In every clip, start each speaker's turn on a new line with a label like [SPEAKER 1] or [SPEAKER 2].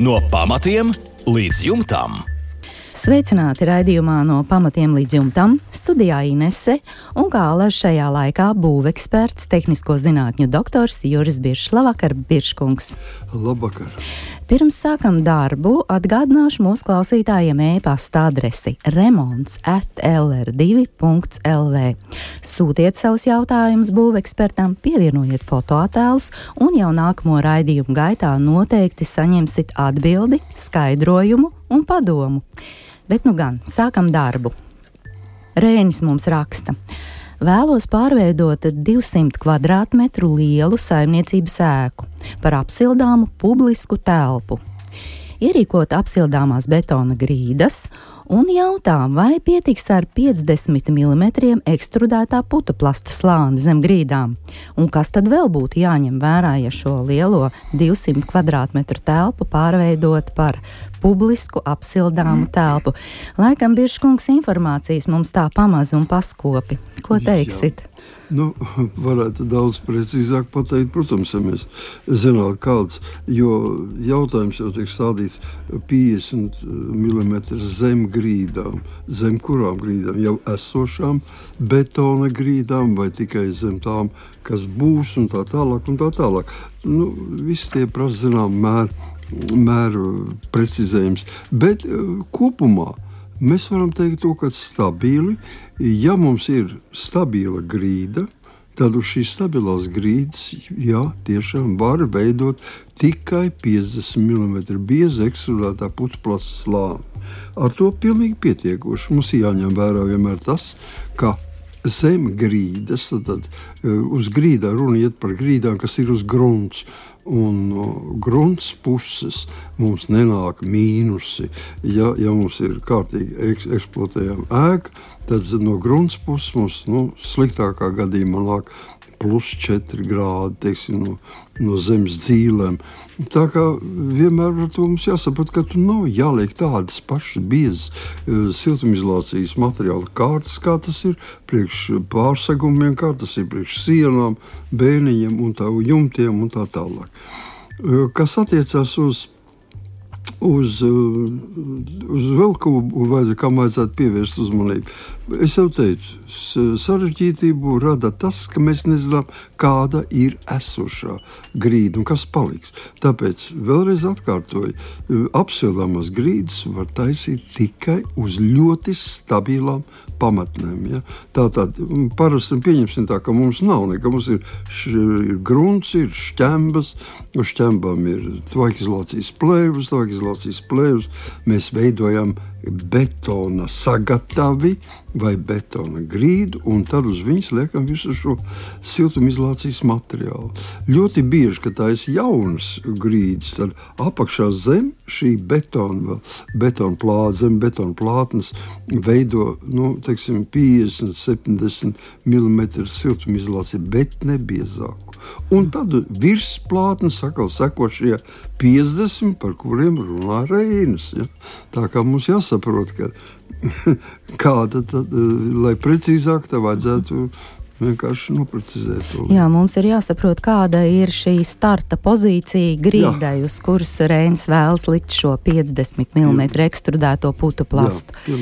[SPEAKER 1] No pamatiem līdz jumtam.
[SPEAKER 2] Sveicināti raidījumā no pamatiem līdz jumtam. Studijā Inese un kā alaž šajā laikā būveksperts, tehnisko zinātņu doktors Juris Biršs. Labvakar, Birškungs!
[SPEAKER 3] Labvakar!
[SPEAKER 2] Pirms sākam darbu, atgādināšu mūsu klausītājiem e-pasta adresi remonds atlr2.lv. Sūtiet savus jautājumus būvekspertam, pievienojiet fotoattēlus, un jau nākamo raidījumu gaitā noteikti saņemsiet atbildi, skaidrojumu un padomu. Bet nu gan, sākam darbu. Rēnis mums raksta vēlos pārveidot 200 km2 lielu saimniecības ēku par apsildāmu publisku telpu. Ierīkot apsildāmās betona grīdas un jautā, vai pietiks ar 50 mm ekstrudētā putuplasta slāni zem grīdām, un kas tad vēl būtu jāņem vērā, ja šo lielo 200 km2 telpu pārveidot par publisku apsildāmu telpu. Laikam Biržkungs informācijas mums tā pamaz un paskopi. Ko teiksit? Jā.
[SPEAKER 3] Nu, varētu daudz precīzāk pateikt, protams, ja mēs zinātu, kāds. Jo jautājums jau tiek stādīts 50 mm zem grīdām, zem kurām grīdām, jau esošām betona grīdām vai tikai zem tām, kas būs un tā tālāk. Un tā tālāk. Nu, visi tie prasa zinām mēru mēru precizējums. Bet eh, kopumā mēs varam teikt, to, ka stabili, ja mums ir stabila grīda, tad uz šīs stabilās grīdas jā, tiešām var veidot tikai 50 mm bieza ekstrudētā putekļa slāni. Ar to pilnīgi pietiekoši. Mums jāņem vērā vienmēr tas, ka zem grīdas, tad, tad eh, uz grīdā runa iet par grīdām, kas ir uz grunts. Un no grunts puses mums nenāk mīnusi. Ja, ja mums ir kārtīgi eks, eksploatējama ēka, tad no grunts puses mums nu, sliktākā gadījumā nāk plus 4 grādi teiksim, no, no zemes dzīvēm. Tā kā vienmēr mums jāsaprot, ka tur nav jāliek tādas pašas biezas uh, siltumizolācijas materiāla kārtas, kā tas ir priekš pārsegumiem, kā tas ir priekš sienām, bēniņiem un tā jumtiem un tā tālāk. Uh, kas attiecās uz uz, uz vēl ko vajadzētu, kam vajadzētu pievērst uzmanību. Es jau teicu, sarežģītību rada tas, ka mēs nezinām, kāda ir esošā grīda un kas paliks. Tāpēc vēlreiz atkārtoju, apsildāmas grīdas var taisīt tikai uz ļoti stabilām pamatnēm. Ja? Tā tad parasti pieņemsim tā, ka mums nav nekā. Mums ir, š, ir grunts, ir šķembas, uz šķembām ir tvaikizolācijas plēvas, tvaikizolācijas plēvas. Mēs veidojam betona sagatavi vai betona grīdu, un tad uz viņas liekam visu šo siltumizolācijas materiālu. Ļoti bieži, kad tā ir jaunas grīdas, tad apakšā zem šī betona, betona plāta, zem betona plātnes veido nu, teiksim, 50, 70 mm siltumizolāciju, bet ne biezāku. Un tad virsplātnes atkal seko šie 50, par kuriem runā Reinas. Ja? Tā kā mums jāsaprot, ka kāda tad, lai precīzāk tā vajadzētu vienkārši noprecizēt to.
[SPEAKER 2] Jā, mums ir jāsaprot, kāda ir šī starta pozīcija grīdai, Jā. uz kuras Reinis vēlas likt šo 50 mm Jā. ekstrudēto putu plastu.
[SPEAKER 3] Jā,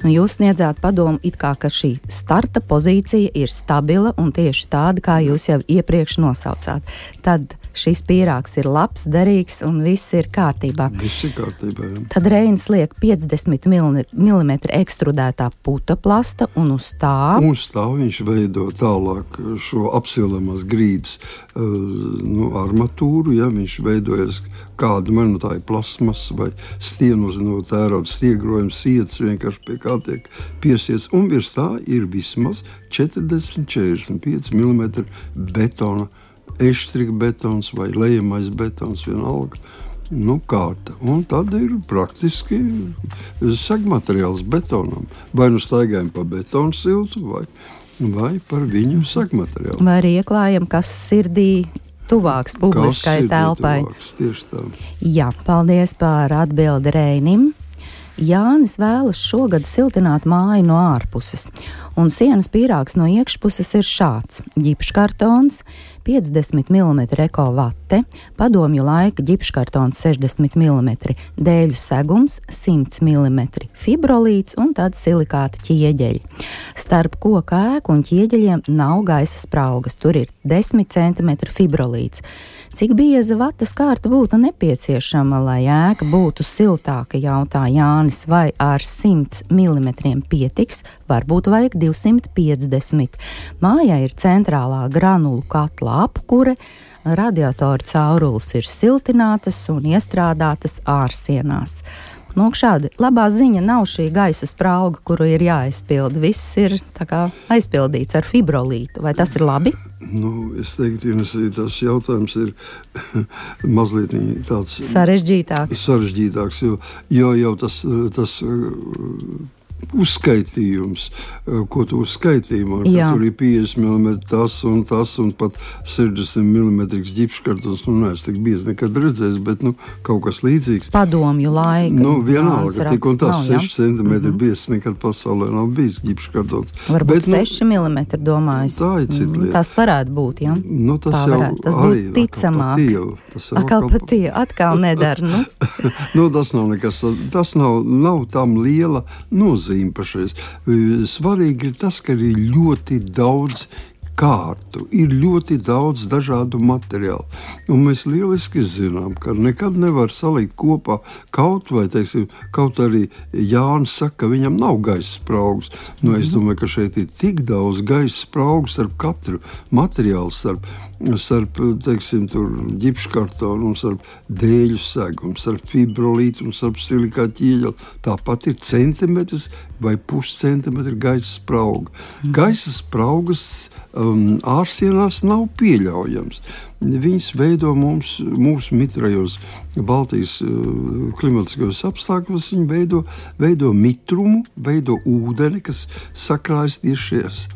[SPEAKER 2] nu, jūs sniedzāt padomu, it kā ka šī starta pozīcija ir stabila un tieši tāda, kā jūs jau iepriekš nosaucāt. Tad šis pīrāgs ir labs, derīgs un viss ir kārtībā.
[SPEAKER 3] Viss ir kārtībā jā.
[SPEAKER 2] Tad Reinis liek 50 mm ekstrudētā puta plasta un uz tā.
[SPEAKER 3] Uz tā viņš veido tālāk šo apsilamās grīdas uh, nu, armatūru, ja viņš veidojas man nu, tā ir plasmas vai stienos no tērauda stiegrojuma sietas vienkārši pie kā tiek piesiets, un virs tā ir vismaz 40-45 mm betona eštrika betons vai lejamais betons, vienalga. Nu, kārta. Un tad ir praktiski segmateriāls betonam. Vai nu staigājam pa betonu siltu, vai, vai par viņu segmateriālu.
[SPEAKER 2] Vai arī ieklājam, kas sirdī tuvāks publiskai telpai.
[SPEAKER 3] Tuvāks.
[SPEAKER 2] Jā, paldies par atbildi Reinim. Jānis vēlas šogad siltināt māju no ārpuses, un sienas pīrāgs no iekšpuses ir šāds - ģipškartons, 50 mm ekovate, padomju laika ģipškartons 60 mm, dēļu segums 100 mm, fibrolīts un tad silikāta ķieģeļi. Starp koka ēku un ķieģeļiem nav gaisa spraugas, tur ir 10 cm fibrolīts. Cik bieza vatas kārta būtu nepieciešama, lai ēka būtu siltāka, jautā Jānis, vai ar 100 mm pietiks, varbūt vajag 250. Mājā ir centrālā granulu katla apkure, radiatoru caurules ir siltinātas un iestrādātas ārsienās. Nu, šādi labā ziņa nav šī gaisa sprauga, kuru ir jāizpild. Viss ir kā, aizpildīts ar fibrolītu. Vai tas ir labi?
[SPEAKER 3] Nu, es teiktu, ka tas jautājums ir mazliet tāds
[SPEAKER 2] sarežģītāks.
[SPEAKER 3] sarežģītāks jo, jo jau tas, tas uzskaitījums, eh, ko tu uzskaitīji. Man, tur ir 50 mm tas un tas, un pat 60 mm ģipškartons. Nu, nē, es tik bieži nekad redzēju, bet nu, kaut kas līdzīgs.
[SPEAKER 2] Padomju laika.
[SPEAKER 3] Nu, vienalga, tik un tas 6 cm mm -hmm. biezs nekad pasaulē nav bijis ģipškartons.
[SPEAKER 2] Varbūt bet, 6 nu, mm domāju.
[SPEAKER 3] Tā ir cita lieta.
[SPEAKER 2] Tas varētu būt, ja?
[SPEAKER 3] Nu, tas tā jau
[SPEAKER 2] tas būtu ticamāk. Tas jau atkal patīk, atkal nedara. Nu.
[SPEAKER 3] nu, tas nav nekas, tas nav, nav tam liela nozīme nozīme pašreiz. Svarīgi ir tas, ka ir ļoti daudz kārtu, ir ļoti daudz dažādu materiālu. Un mēs lieliski zinām, ka nekad nevar salikt kopā kaut vai, teiksim, kaut arī Jānis saka, ka viņam nav gaisa spraugs. Nu, es mhm. domāju, ka šeit ir tik daudz gaisa spraugu starp katru materiālu, starp, starp teiksim, ģipškartonu un starp dēļu segumu, starp fibrolītu un starp silikātu ieģeli. Tāpat ir centimetrs vai puscentimetrs gaisa sprauga. Mhm. Gaisa spraugas um, ārsienās nav pieļaujams. Viņas veido mums, mūsu mitrajos Baltijas uh, klimatiskajos apstākļos, viņi veido, veido mitrumu, veido ūdeni, kas sakrājas tieši šajās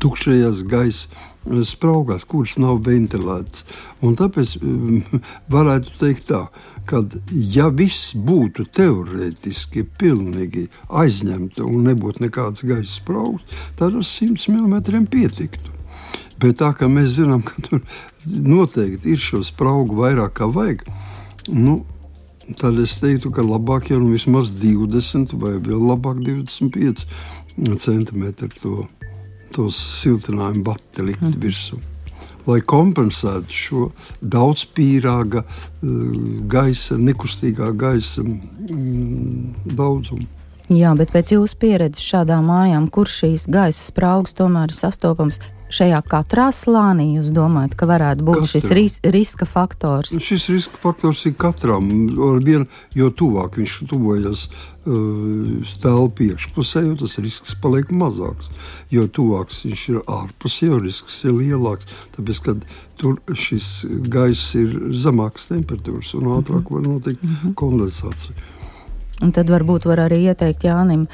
[SPEAKER 3] tukšajās gaisa uh, spraugās, kuras nav ventilētas. Un tāpēc um, varētu teikt tā, kad ja viss būtu teorētiski pilnīgi aizņemta un nebūtu nekāds gaisa spraugs, tad ar 100 mm pietiktu. Bet tā kā mēs zinām, ka tur noteikti ir šo spraugu vairāk kā vajag, nu, tad es teiktu, ka labāk jau nu vismaz 20 vai vēl labāk 25 centimetri to, tos siltinājumu bati likt mm. virsmu lai kompensētu šo daudzpīrāga eh, gaisa, nekustīgā gaisa mm, daudzumu.
[SPEAKER 2] Jā, bet pēc jūsu pieredzes šādām mājām, kur šīs gaisa spraugs tomēr ir sastopams, šajā katrā slānī jūs domājat, ka varētu būt Katrā. šis ris riska faktors?
[SPEAKER 3] Nu, šis riska faktors ir katram, vien, jo tuvāk viņš tuvojas uh, telpu iekšpusē, jo tas risks paliek mazāks. Jo tuvāks viņš ir ārpusē, jo risks ir lielāks. Tāpēc, kad tur šis gaiss ir zemāks temperatūras un ātrāk var notikt mm -hmm. kondensācija.
[SPEAKER 2] Un tad varbūt var arī ieteikt Jānim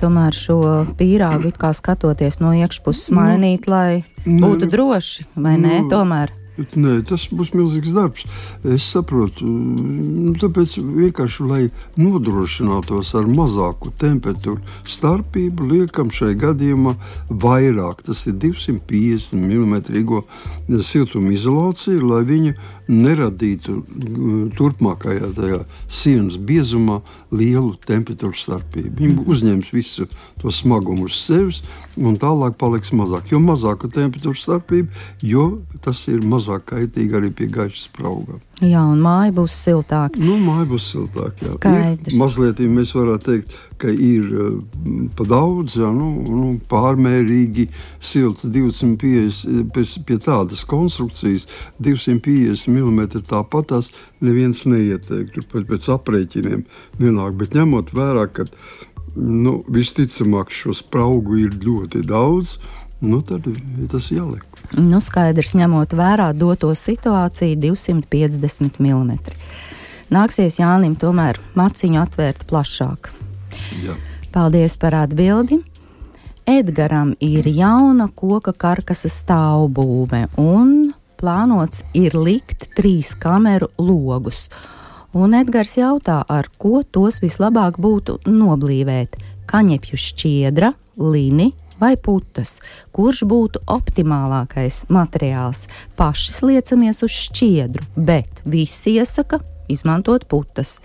[SPEAKER 2] tomēr šo pīrāgu skatoties no iekšpuses nu, mainīt, lai būtu droši, vai nu, nē, tomēr.
[SPEAKER 3] Nē, tas būs milzīgs darbs. Es saprotu, nu, tāpēc vienkārši, lai nodrošinātos ar mazāku temperatūru starpību, liekam šai gadījumā vairāk. Tas ir 250 mm siltuma izolācija, lai viņa neradītu turpmākajā sienas biezumā lielu temperatūru starpību. Viņa uzņems visu to smagumu uz sevis un tālāk paliks mazāk. Jo mazāka temperatūra starpība, jo tas ir mazāk kaitīgi arī pie gaisa spraugām.
[SPEAKER 2] Jā, un māja būs siltāka.
[SPEAKER 3] Nu, māja būs siltāka. Jā.
[SPEAKER 2] Skaidrs.
[SPEAKER 3] Ir, mazliet mēs varētu teikt, ka ir uh, pa daudz, jā, nu, nu, pārmērīgi silts 250 pie, pie tādas konstrukcijas, 250 mm tāpat tās neviens neieteiktu pēc, pēc aprēķiniem. Vienāk, bet ņemot vērā, ka nu, visticamāk šo spraugu ir ļoti daudz, nu, tad tas jāliek.
[SPEAKER 2] Nu, skaidrs, ņemot vērā doto situāciju, 250 mm. Nāksies Jānim tomēr maciņu atvērt plašāk.
[SPEAKER 3] Jā.
[SPEAKER 2] Paldies par atbildi. Edgars ir jauna koka karkasas stāvbūve un plānots ir likt trīs kameru logus Un Edgars jautā, ar ko tos vislabāk būtu noblīvēt - kaņepju šķiedra, lini vai putas, kurš būtu optimālākais materiāls. Paši sliecamies uz šķiedru, bet visi iesaka izmantot putas.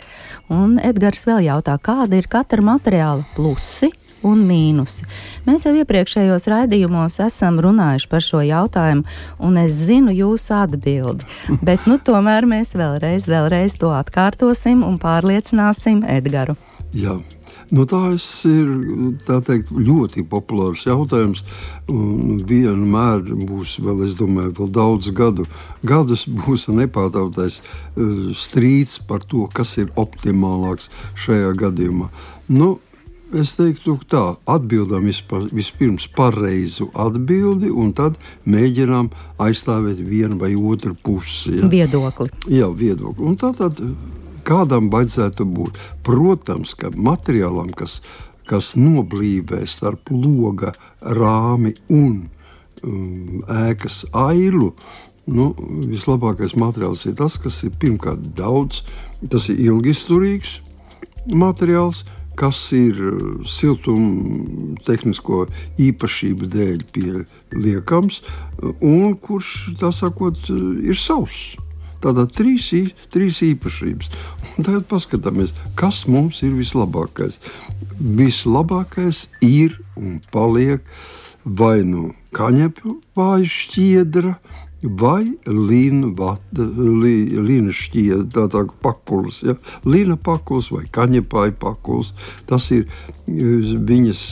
[SPEAKER 2] Un Edgars vēl jautā, kāda ir katra materiāla plusi un mīnusi. Mēs jau iepriekšējos raidījumos esam runājuši par šo jautājumu, un es zinu jūsu atbildi. Bet nu, tomēr mēs vēlreiz, vēlreiz to atkārtosim un pārliecināsim Edgaru.
[SPEAKER 3] Jā. Nu, tas ir teikt, ļoti populārs jautājums. Vienmēr būs, vēl, es domāju, vēl daudz gadu. Gadus būs nepārtrauktais eh, strīds par to, kas ir optimālāks šajā gadījumā. Nu, Es teiktu, tā atbildam vispirms pareizu atbildi, un tad mēģinām aizstāvēt vienu vai otru pusi.
[SPEAKER 2] Ja? Viedokli.
[SPEAKER 3] Jā, viedokli. Un tā tad kādam vajadzētu būt? Protams, ka materiālam, kas, kas noblīvē starp loga rāmi un um, ēkas ailu, nu, vislabākais materiāls ir tas, kas ir pirmkārt daudz, tas ir ilgisturīgs materiāls kas ir eh, siltuma tehnisko īpašību dēļ pieliekams, un kurš, tā sakot, eh, ir savs. Tātad trīs, trīs īpašības. Un tagad paskatāmies, kas mums ir vislabākais. Vislabākais ir un paliek vai nu kaņepju vai šķiedra, vai līna, vata, lī, līna šķieda, tā tā pakuls, ja? līna pakuls vai kaņepāja pakuls. Tas ir viņas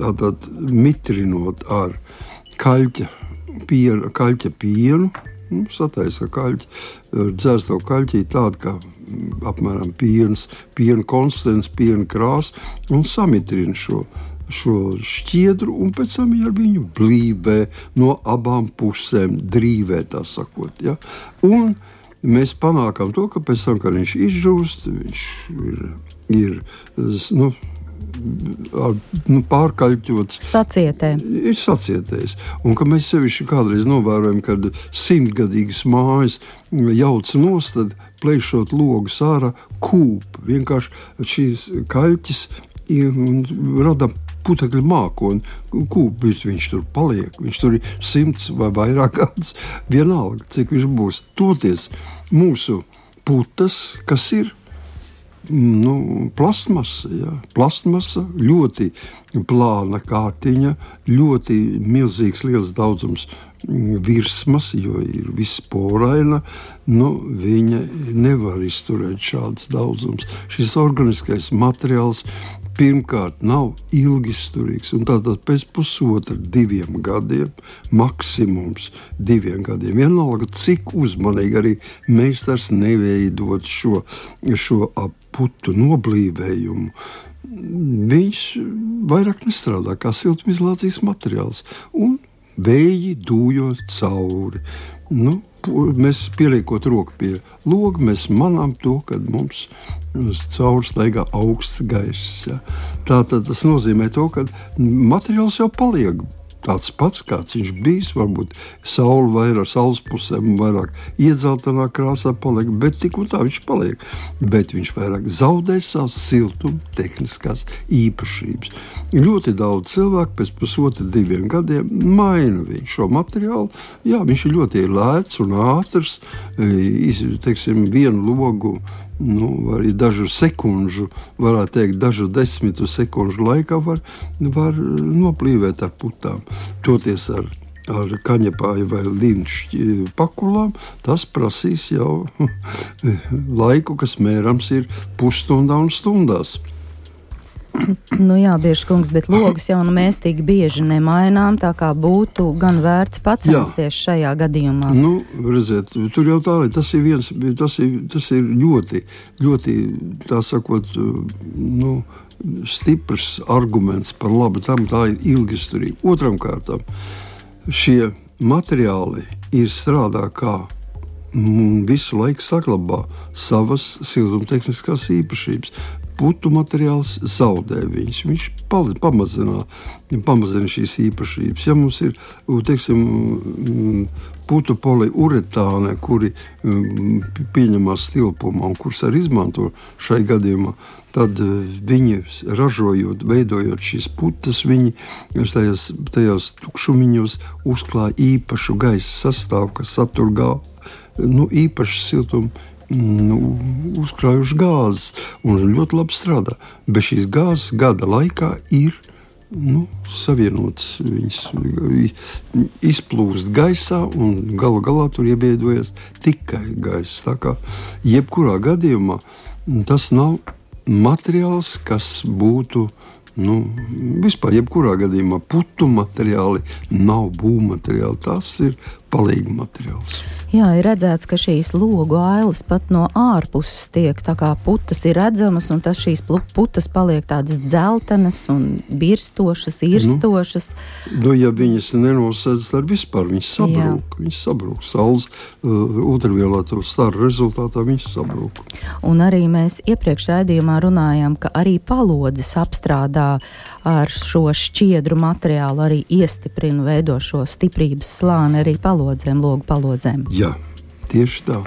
[SPEAKER 3] tātad mitrinot ar kaļķa pienu, kaļķa pienu. Nu, sataisa kaļķi, dzēsto kaļķī tādu kā apmēram piens, piena konstants, piena krāsa un samitrina šo šo šķiedru, un pēc tam ar viņu blīvē no abām pusēm, drīvē tā sakot. Ja? Un mēs panākam to, ka pēc tam, kad viņš izžūst, viņš ir, ir nu, ar, nu, pārkaļķots.
[SPEAKER 2] Sacietē.
[SPEAKER 3] Ir sacietējis. Un ka mēs sevišķi kādreiz novērojam, kad simtgadīgas mājas jauc nost, tad plēšot logus ārā, kūp. Vienkārši šīs kaļķis rada putekļu mākoni. Kūpis viņš tur paliek. Viņš tur ir simts vai vairāk gadus. Vienalga, cik viņš būs. Toties mūsu putas, kas ir nu, plasmasa, ja? plasmasa, ļoti plāna kārtiņa, ļoti milzīgs, liels daudzums mm, virsmas, jo ir viss poraina. Nu, viņa nevar izturēt šādas daudzums. Šis organiskais materiāls pirmkārt nav ilgisturīgs. Tātad pēc pusotra, diviem gadiem, maksimums diviem gadiem, vienalga cik uzmanīgi arī meistars neveidot šo, šo putu noblīvējumu. Viņš vairāk nestrādā kā siltumizolācijas materiāls, un vēji dūjot cauri. Nu, mēs pieliekot roku pie loga, mēs manām to, ka mums cauri staigā augsts gaiss. Ja. Tā tad tas nozīmē to, ka materiāls jau paliek tāds pats, kāds viņš bijis. Varbūt saule vairāk, saules pusēm vairāk iedzeltenā krāsā paliek, bet tik un tā viņš paliek. Bet viņš vairāk zaudē savas siltuma tehniskās īpašības. Ļoti daudz cilvēku pēc pusotra, diviem gadiem maina šo materiālu. Jā, viņš ir ļoti lēts un ātrs. Teiksim, vienu logu nu, arī dažu sekundžu, varētu teikt, dažu desmitu sekundžu laikā var, var noplīvēt ar putām. Toties ar, ar kaņepāju vai līnšu pakulām, tas prasīs jau laiku, kas mērams ir pusstundā un stundās.
[SPEAKER 2] Nu jā, bieži kungs, bet logus jau nu mēs tik bieži nemainām, tā kā būtu gan vērts pacensties jā. šajā gadījumā.
[SPEAKER 3] Nu, redziet, tur jau tā tas ir viens, tas ir, tas ir ļoti, ļoti, tā sakot, nu, stiprs arguments par labu tam, tā ir ilgisturība. Otram kārtam, šie materiāli ir strādā kā visu laiku saglabā savas siltumtehniskās īpašības putu materiāls zaudē viņus. Viņš pamazina, pamazina šīs īpašības. Ja mums ir teiksim, putu poliuretāne, kuri pieņemās tilpumā un kurus arī izmanto šai gadījumā, tad viņi ražojot, veidojot šīs putas, viņi tajos, tajos tukšumiņos uzklāja īpašu gaisa sastāvu, kas satur gāzi. Nu, īpaši siltumu nu, uzkrājuši gāzes un ļoti labi strādā. Bez šīs gāzes gada laikā ir nu, savienotas, viņas izplūst gaisā un galu galā tur ieviedojas tikai gaiss. Tā kā jebkurā gadījumā tas nav materiāls, kas būtu. Nu, vispār, jebkurā gadījumā, putu materiāli nav būvmateriāli. Tas ir palīga materiāls.
[SPEAKER 2] Jā, ir redzēts, ka šīs logu ailes pat no ārpuses tiek tā kā putas ir redzamas, un tas šīs putas paliek tādas dzeltenas un birstošas, irstošas.
[SPEAKER 3] Nu, nu ja viņas nenosedz, tad vispār viņas sabrūk. Jā. Viņas sabrūk. Saules uh, ultravioleto staru rezultātā viņas sabrūk.
[SPEAKER 2] Un arī mēs iepriekš raidījumā runājām, ka arī palodzes apstrādā ar šo šķiedru materiālu arī iestiprina, veido šo stiprības slāni arī palodzēm, logu palodzēm.
[SPEAKER 3] Jā, tieši tā.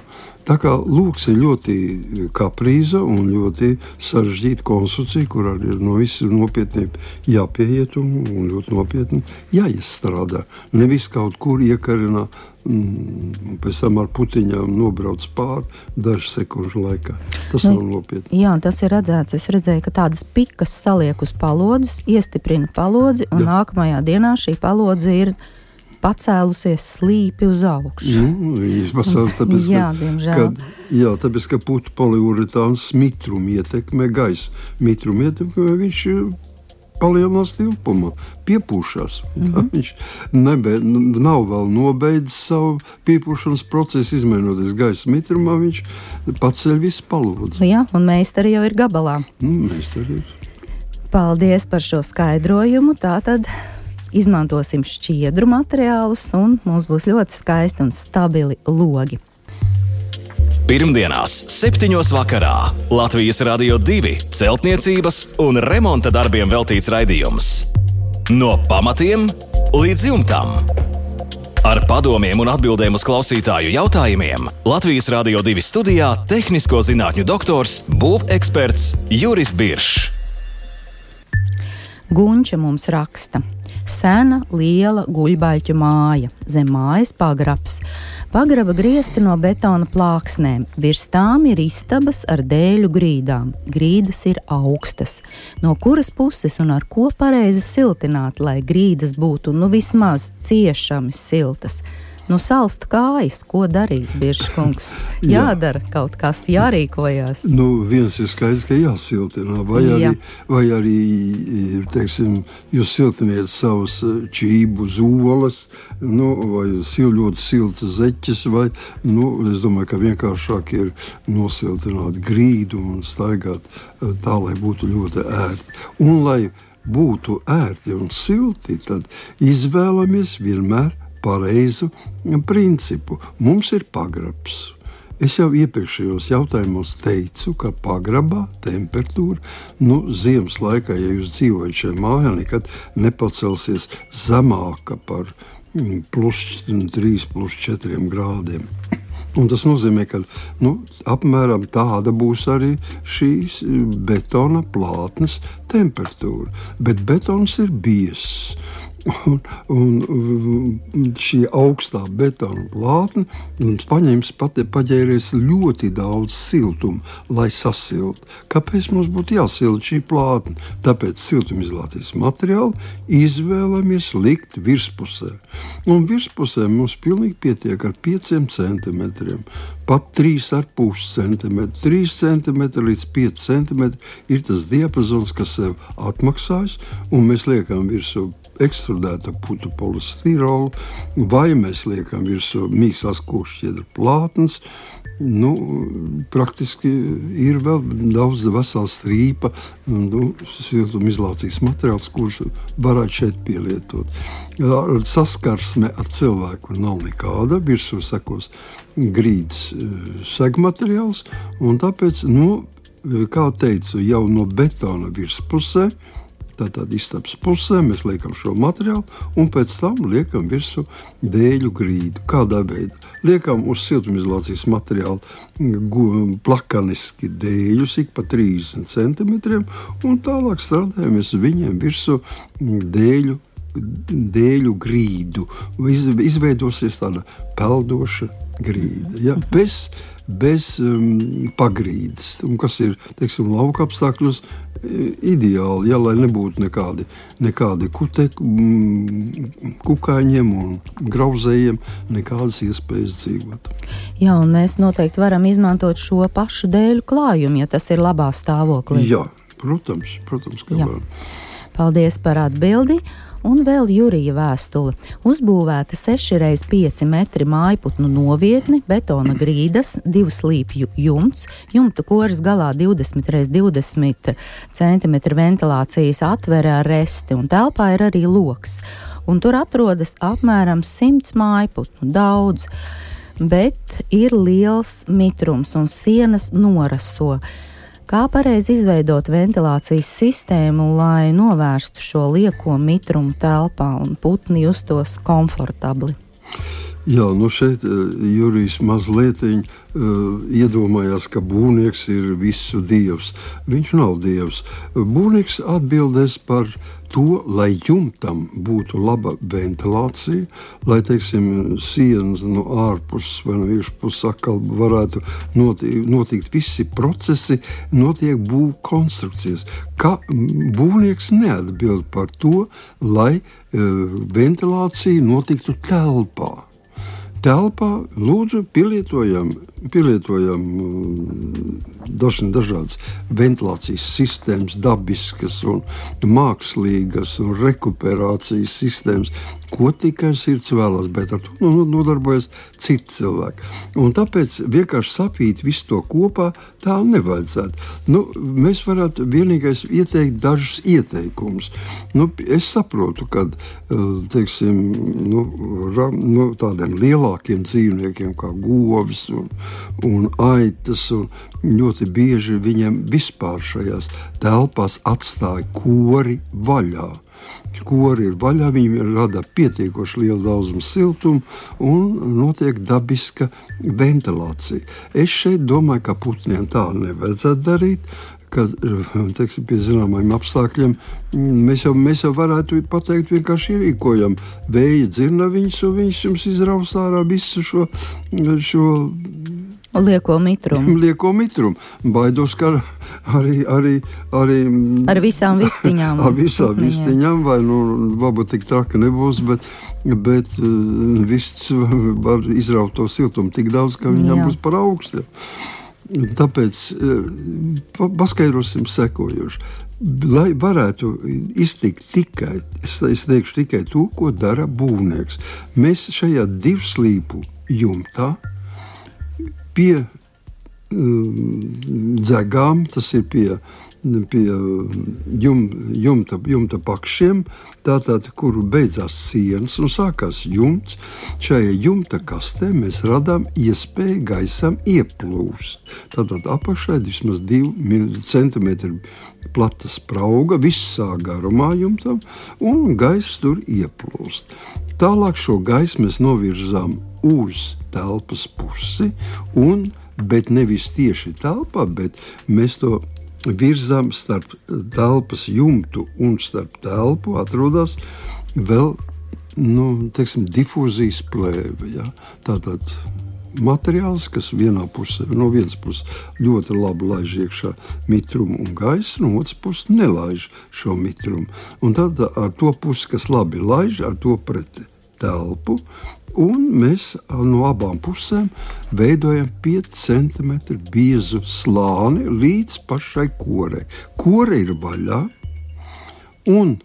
[SPEAKER 3] Tā kā lūks ir ļoti kaprīza un ļoti sarežģīta konstrukcija, kur arī ir no visiem nopietniem jāpieiet un, un ļoti nopietni jāizstrādā. Nevis kaut kur iekarina un pēc tam ar putekļiem nobrauc pāri dažu sekundžu laikā. Tas nu, nav nopietni.
[SPEAKER 2] Jā, tas ir redzēts. Es redzēju, ka tādas pikas saliek uz palodzes, iestiprina palodzi, un jā. nākamajā dienā šī palodze ir pacēlusies slīpi uz augšu.
[SPEAKER 3] Nu, pacēlās tāpēc, jā, ka, kad, jā, tāpēc, ka putu poliuretāns mitrumu ietekmē gaisa. Mitrumu ietekmē viņš palielinās tilpumā, piepūšās. Mm -hmm. Viņš nebe, nav vēl nobeidzis savu piepūšanas procesu, izmainoties gaisa mitrumā. Viņš paceļ visu palodzi.
[SPEAKER 2] Jā, un meistari jau ir gabalā.
[SPEAKER 3] Nu, meistari.
[SPEAKER 2] Paldies par šo skaidrojumu. Tātad izmantosim šķiedru materiālus, un mums būs ļoti skaisti un stabili logi.
[SPEAKER 1] Pirmdienās, 7. vakarā Latvijas Rādio 2 celtniecības un remonta darbiem veltīts raidījums. No pamatiem līdz jumtam. Ar padomiem un atbildēm uz klausītāju jautājumiem Latvijas Rādio 2 studijā - tehnisko zinātņu doktors, būveksperts Juris Biršs.
[SPEAKER 2] Gunča mums raksta. Sena, liela guļbaļķu māja, zem mājas pagrabs. Pagraba griezti no betona plāksnēm, virs tām ir istabas ar dēļu grīdām. Grīdas ir augstas. No kuras puses un ar ko pareizi siltināt, lai grīdas būtu nu vismaz ciešami siltas? Nu, salst kājas, ko darīt, bieži kungs. Jādara Jā. kaut kas, jārīkojas.
[SPEAKER 3] Nu, viens ir skaidrs, ka jāsiltina, vai arī, Jā. vai arī teiksim, jūs siltiniet savus eh, čību zolas, nu, vai sil, ļoti siltas zeķes, vai, nu, es domāju, ka vienkāršāk ir nosiltināt grīdu un staigāt eh, tā, lai būtu ļoti ērti. Un lai būtu ērti un silti, tad izvēlamies vienmēr pareizu principu. Mums ir pagrabs. Es jau iepriekšējos jautājumos teicu, ka pagrabā temperatūra nu, ziemas laikā, ja jūs dzīvojat šajā mājā, nekad nepacelsies zemāka par mm, plus 3, plus 4 grādiem. Un tas nozīmē, ka nu, apmēram tāda būs arī šīs betona plātnes temperatūra. Bet betons ir biezs. Un, un šī augstā betona plātne paņems pati paģēries ļoti daudz siltuma, lai sasiltu. Kāpēc mums būtu jāsilda šī plātne? Tāpēc siltumizolācijas materiālu izvēlamies likt virspusē. Un virspusē mums pilnīgi pietiek ar 5 centimetriem. Pat 3,5 cm, 3 cm līdz 5 cm ir tas diapazons, kas sev atmaksājas, un mēs liekam virsū ekstrudēta putu polistirolu, vai mēs liekam virsū mīkstās kūšķiedra plātnes. Nu, praktiski ir vēl daudz vesela strīpa, nu, siltumizolācijas materiāls, kurš varētu šeit pielietot. Ar saskarsme ar cilvēku nav nekāda. Virsū sekos grīdas eh, segmateriāls, un tāpēc nu, kā teicu, jau no betona virspusē. Tātad istabas pusē mēs liekam šo materiālu, un pēc tam liekam virsū dēļu grīdu. Kādā veidā? Liekam uz siltumizolācijas materiālu plakaniski dēļus, ik pa 30 centimetriem, un tālāk strādājam uz viņiem virsū dēļu dēļu grīdu. Izveidosies tāda peldoša grīda. Ja? Bez, bez um, pagrīdes, un kas ir teiksim, lauka apstākļos ideāli, ja, lai nebūtu nekādi, nekādi kute, mm, kukaiņiem un grauzējiem, nekādas iespējas dzīvot.
[SPEAKER 2] Jā, un mēs noteikti varam izmantot šo pašu dēļu klājumu, ja tas ir labā stāvoklī.
[SPEAKER 3] Jā, protams, protams ka varam.
[SPEAKER 2] Paldies par atbildi! Un vēl Jurija vēstule. Uzbūvēta 6x5 metri mājputnu novietne, betona grīdas, divu slīpju jumts, jumta koras galā 20x20 cm ventilācijas atvere ar resti, un telpā ir arī loks. Un tur atrodas apmēram 100 mājputnu, daudz, bet ir liels mitrums un sienas noraso. Kā pareizi izveidot ventilācijas sistēmu, lai novērstu šo lieko mitrumu telpā un putni justos komfortabli?
[SPEAKER 3] Jā, nu šeit eh, Jurijs mazliet uh, iedomājās, ka būvnieks ir visu dievs. Viņš nav dievs. Būvnieks atbildēs par to, lai jumtam būtu laba ventilācija, lai teiksim, sienas no ārpuses vai no iekšpuses atkal varētu notikt, notikt visi procesi, notiek būvniecības konstrukcijas. Kā būvnieks neatbild par to, lai uh, ventilācija notiktu telpā telpā lūdzu pielietojam, pielietojam mm, dažna, dažādas ventilācijas sistēmas, dabiskas un mākslīgas un rekuperācijas sistēmas, ko tikai sirds vēlas, bet ar to nu, nodarbojas citi cilvēki. Un tāpēc vienkārši sapīt visu to kopā tā nevajadzētu. Nu, mēs varētu vienīgais ieteikt dažus ieteikumus. Nu, es saprotu, ka eh, nu, nu, tādiem lielākiem dzīvniekiem kā govis un, un aitas un ļoti bieži viņiem vispār šajās telpās atstāja kori vaļā kori ir vaļā, viņi rada pietiekoši lielu daudzumu siltumu un notiek dabiska ventilācija. Es šeit domāju, ka putniem tā nevajadzētu darīt. Kad teiksim, pie zināmiem apstākļiem mēs jau, mēs jau varētu pateikt, vienkārši ierīkojam vēja dzirnaviņus, un viņš jums izraus ārā visu šo, šo
[SPEAKER 2] Lieko mitrumu.
[SPEAKER 3] Lieko mitrumu. Baidos, ka arī, arī, arī
[SPEAKER 2] ar visām vistiņām.
[SPEAKER 3] ar visām vistiņām, vai nu, varbūt tik traki nebūs, bet, bet uh, viss var izraut to siltumu tik daudz, ka viņam Jā. būs par augstu. Tāpēc uh, paskaidrosim sekojoši. Lai varētu iztikt tikai, es, es teikšu tikai to, ko dara būvnieks. Mēs šajā divslīpu jumtā pie dzegām, tas ir pie, pie jum, jumta, jumta pakšiem, tātad, kur beidzās sienas un sākās jumts. Šajā jumta kastē mēs radām iespēju gaisam ieplūst. Tātad apakšā ir vismaz 2 cm plata sprauga visā garumā jumtam, un gaiss tur ieplūst. Tālāk šo gaisu mēs novirzām uz telpas pusi, un, bet nevis tieši telpā, bet mēs to virzām starp telpas jumtu un starp telpu atrodas vēl nu, teiksim, difūzijas plēve. Ja? Tātad materiāls, kas vienā pusē, no vienas puses ļoti labi laiž iekšā mitrumu un gaisu, no otras puses nelaiž šo mitrumu. Un tad ar to pusi, kas labi laiž, ar to pret telpu, Un mēs no abām pusēm veidojam 5 cm biezu slāni līdz pašai korei. Kore ir vaļā, un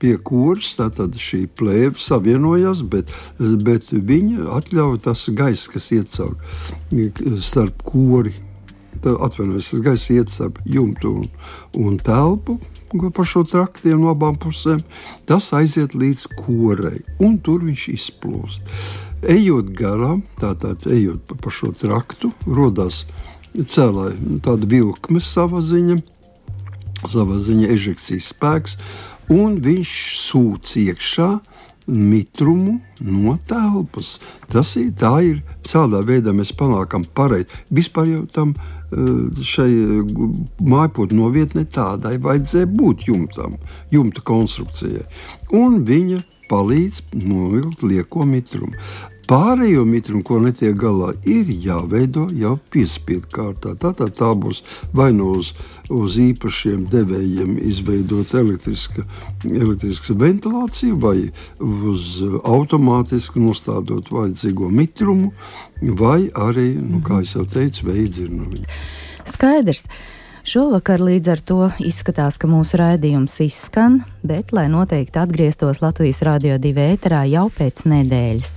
[SPEAKER 3] pie kuras šī plēve savienojas, bet, bet viņa atļauj tas gaiss, kas iet cauri starp kori. Atvainojos, tas gaiss iet starp jumtu un, un telpu pa šo traktiem no abām pusēm, tas aiziet līdz korei, un tur viņš izplūst. Ejot garām, tātad ejot pa šo traktu, rodas cēlāja tāda vilkme sava ziņa, sava ziņa ežekcijas spēks, un viņš sūc iekšā mitrumu no telpas. Tas ir, ir tādā veidā mēs panākam pareizi. Vispār jau tam eh, šai mājpūtu novietnē tādai vajadzēja būt jumtam, jumta konstrukcijai. Un viņa palīdz novilkt lieko mitrumu. Pārējo mitrumu, ko netiek galā, ir jāveido jau piespiedu kārtā. Tātad tā būs vai nu uz, uz īpašiem devējiem izveidot elektriska, elektriska ventilācija, vai uz automātiski nostādot vajadzīgo mitrumu, vai arī, nu, kā jau teicu, veidzirnaviņu.
[SPEAKER 2] Skaidrs. Šovakar līdz ar to izskatās, ka mūsu raidījums izskan, bet, lai noteikti atgrieztos Latvijas Rādio 2 ēterā jau pēc nedēļas.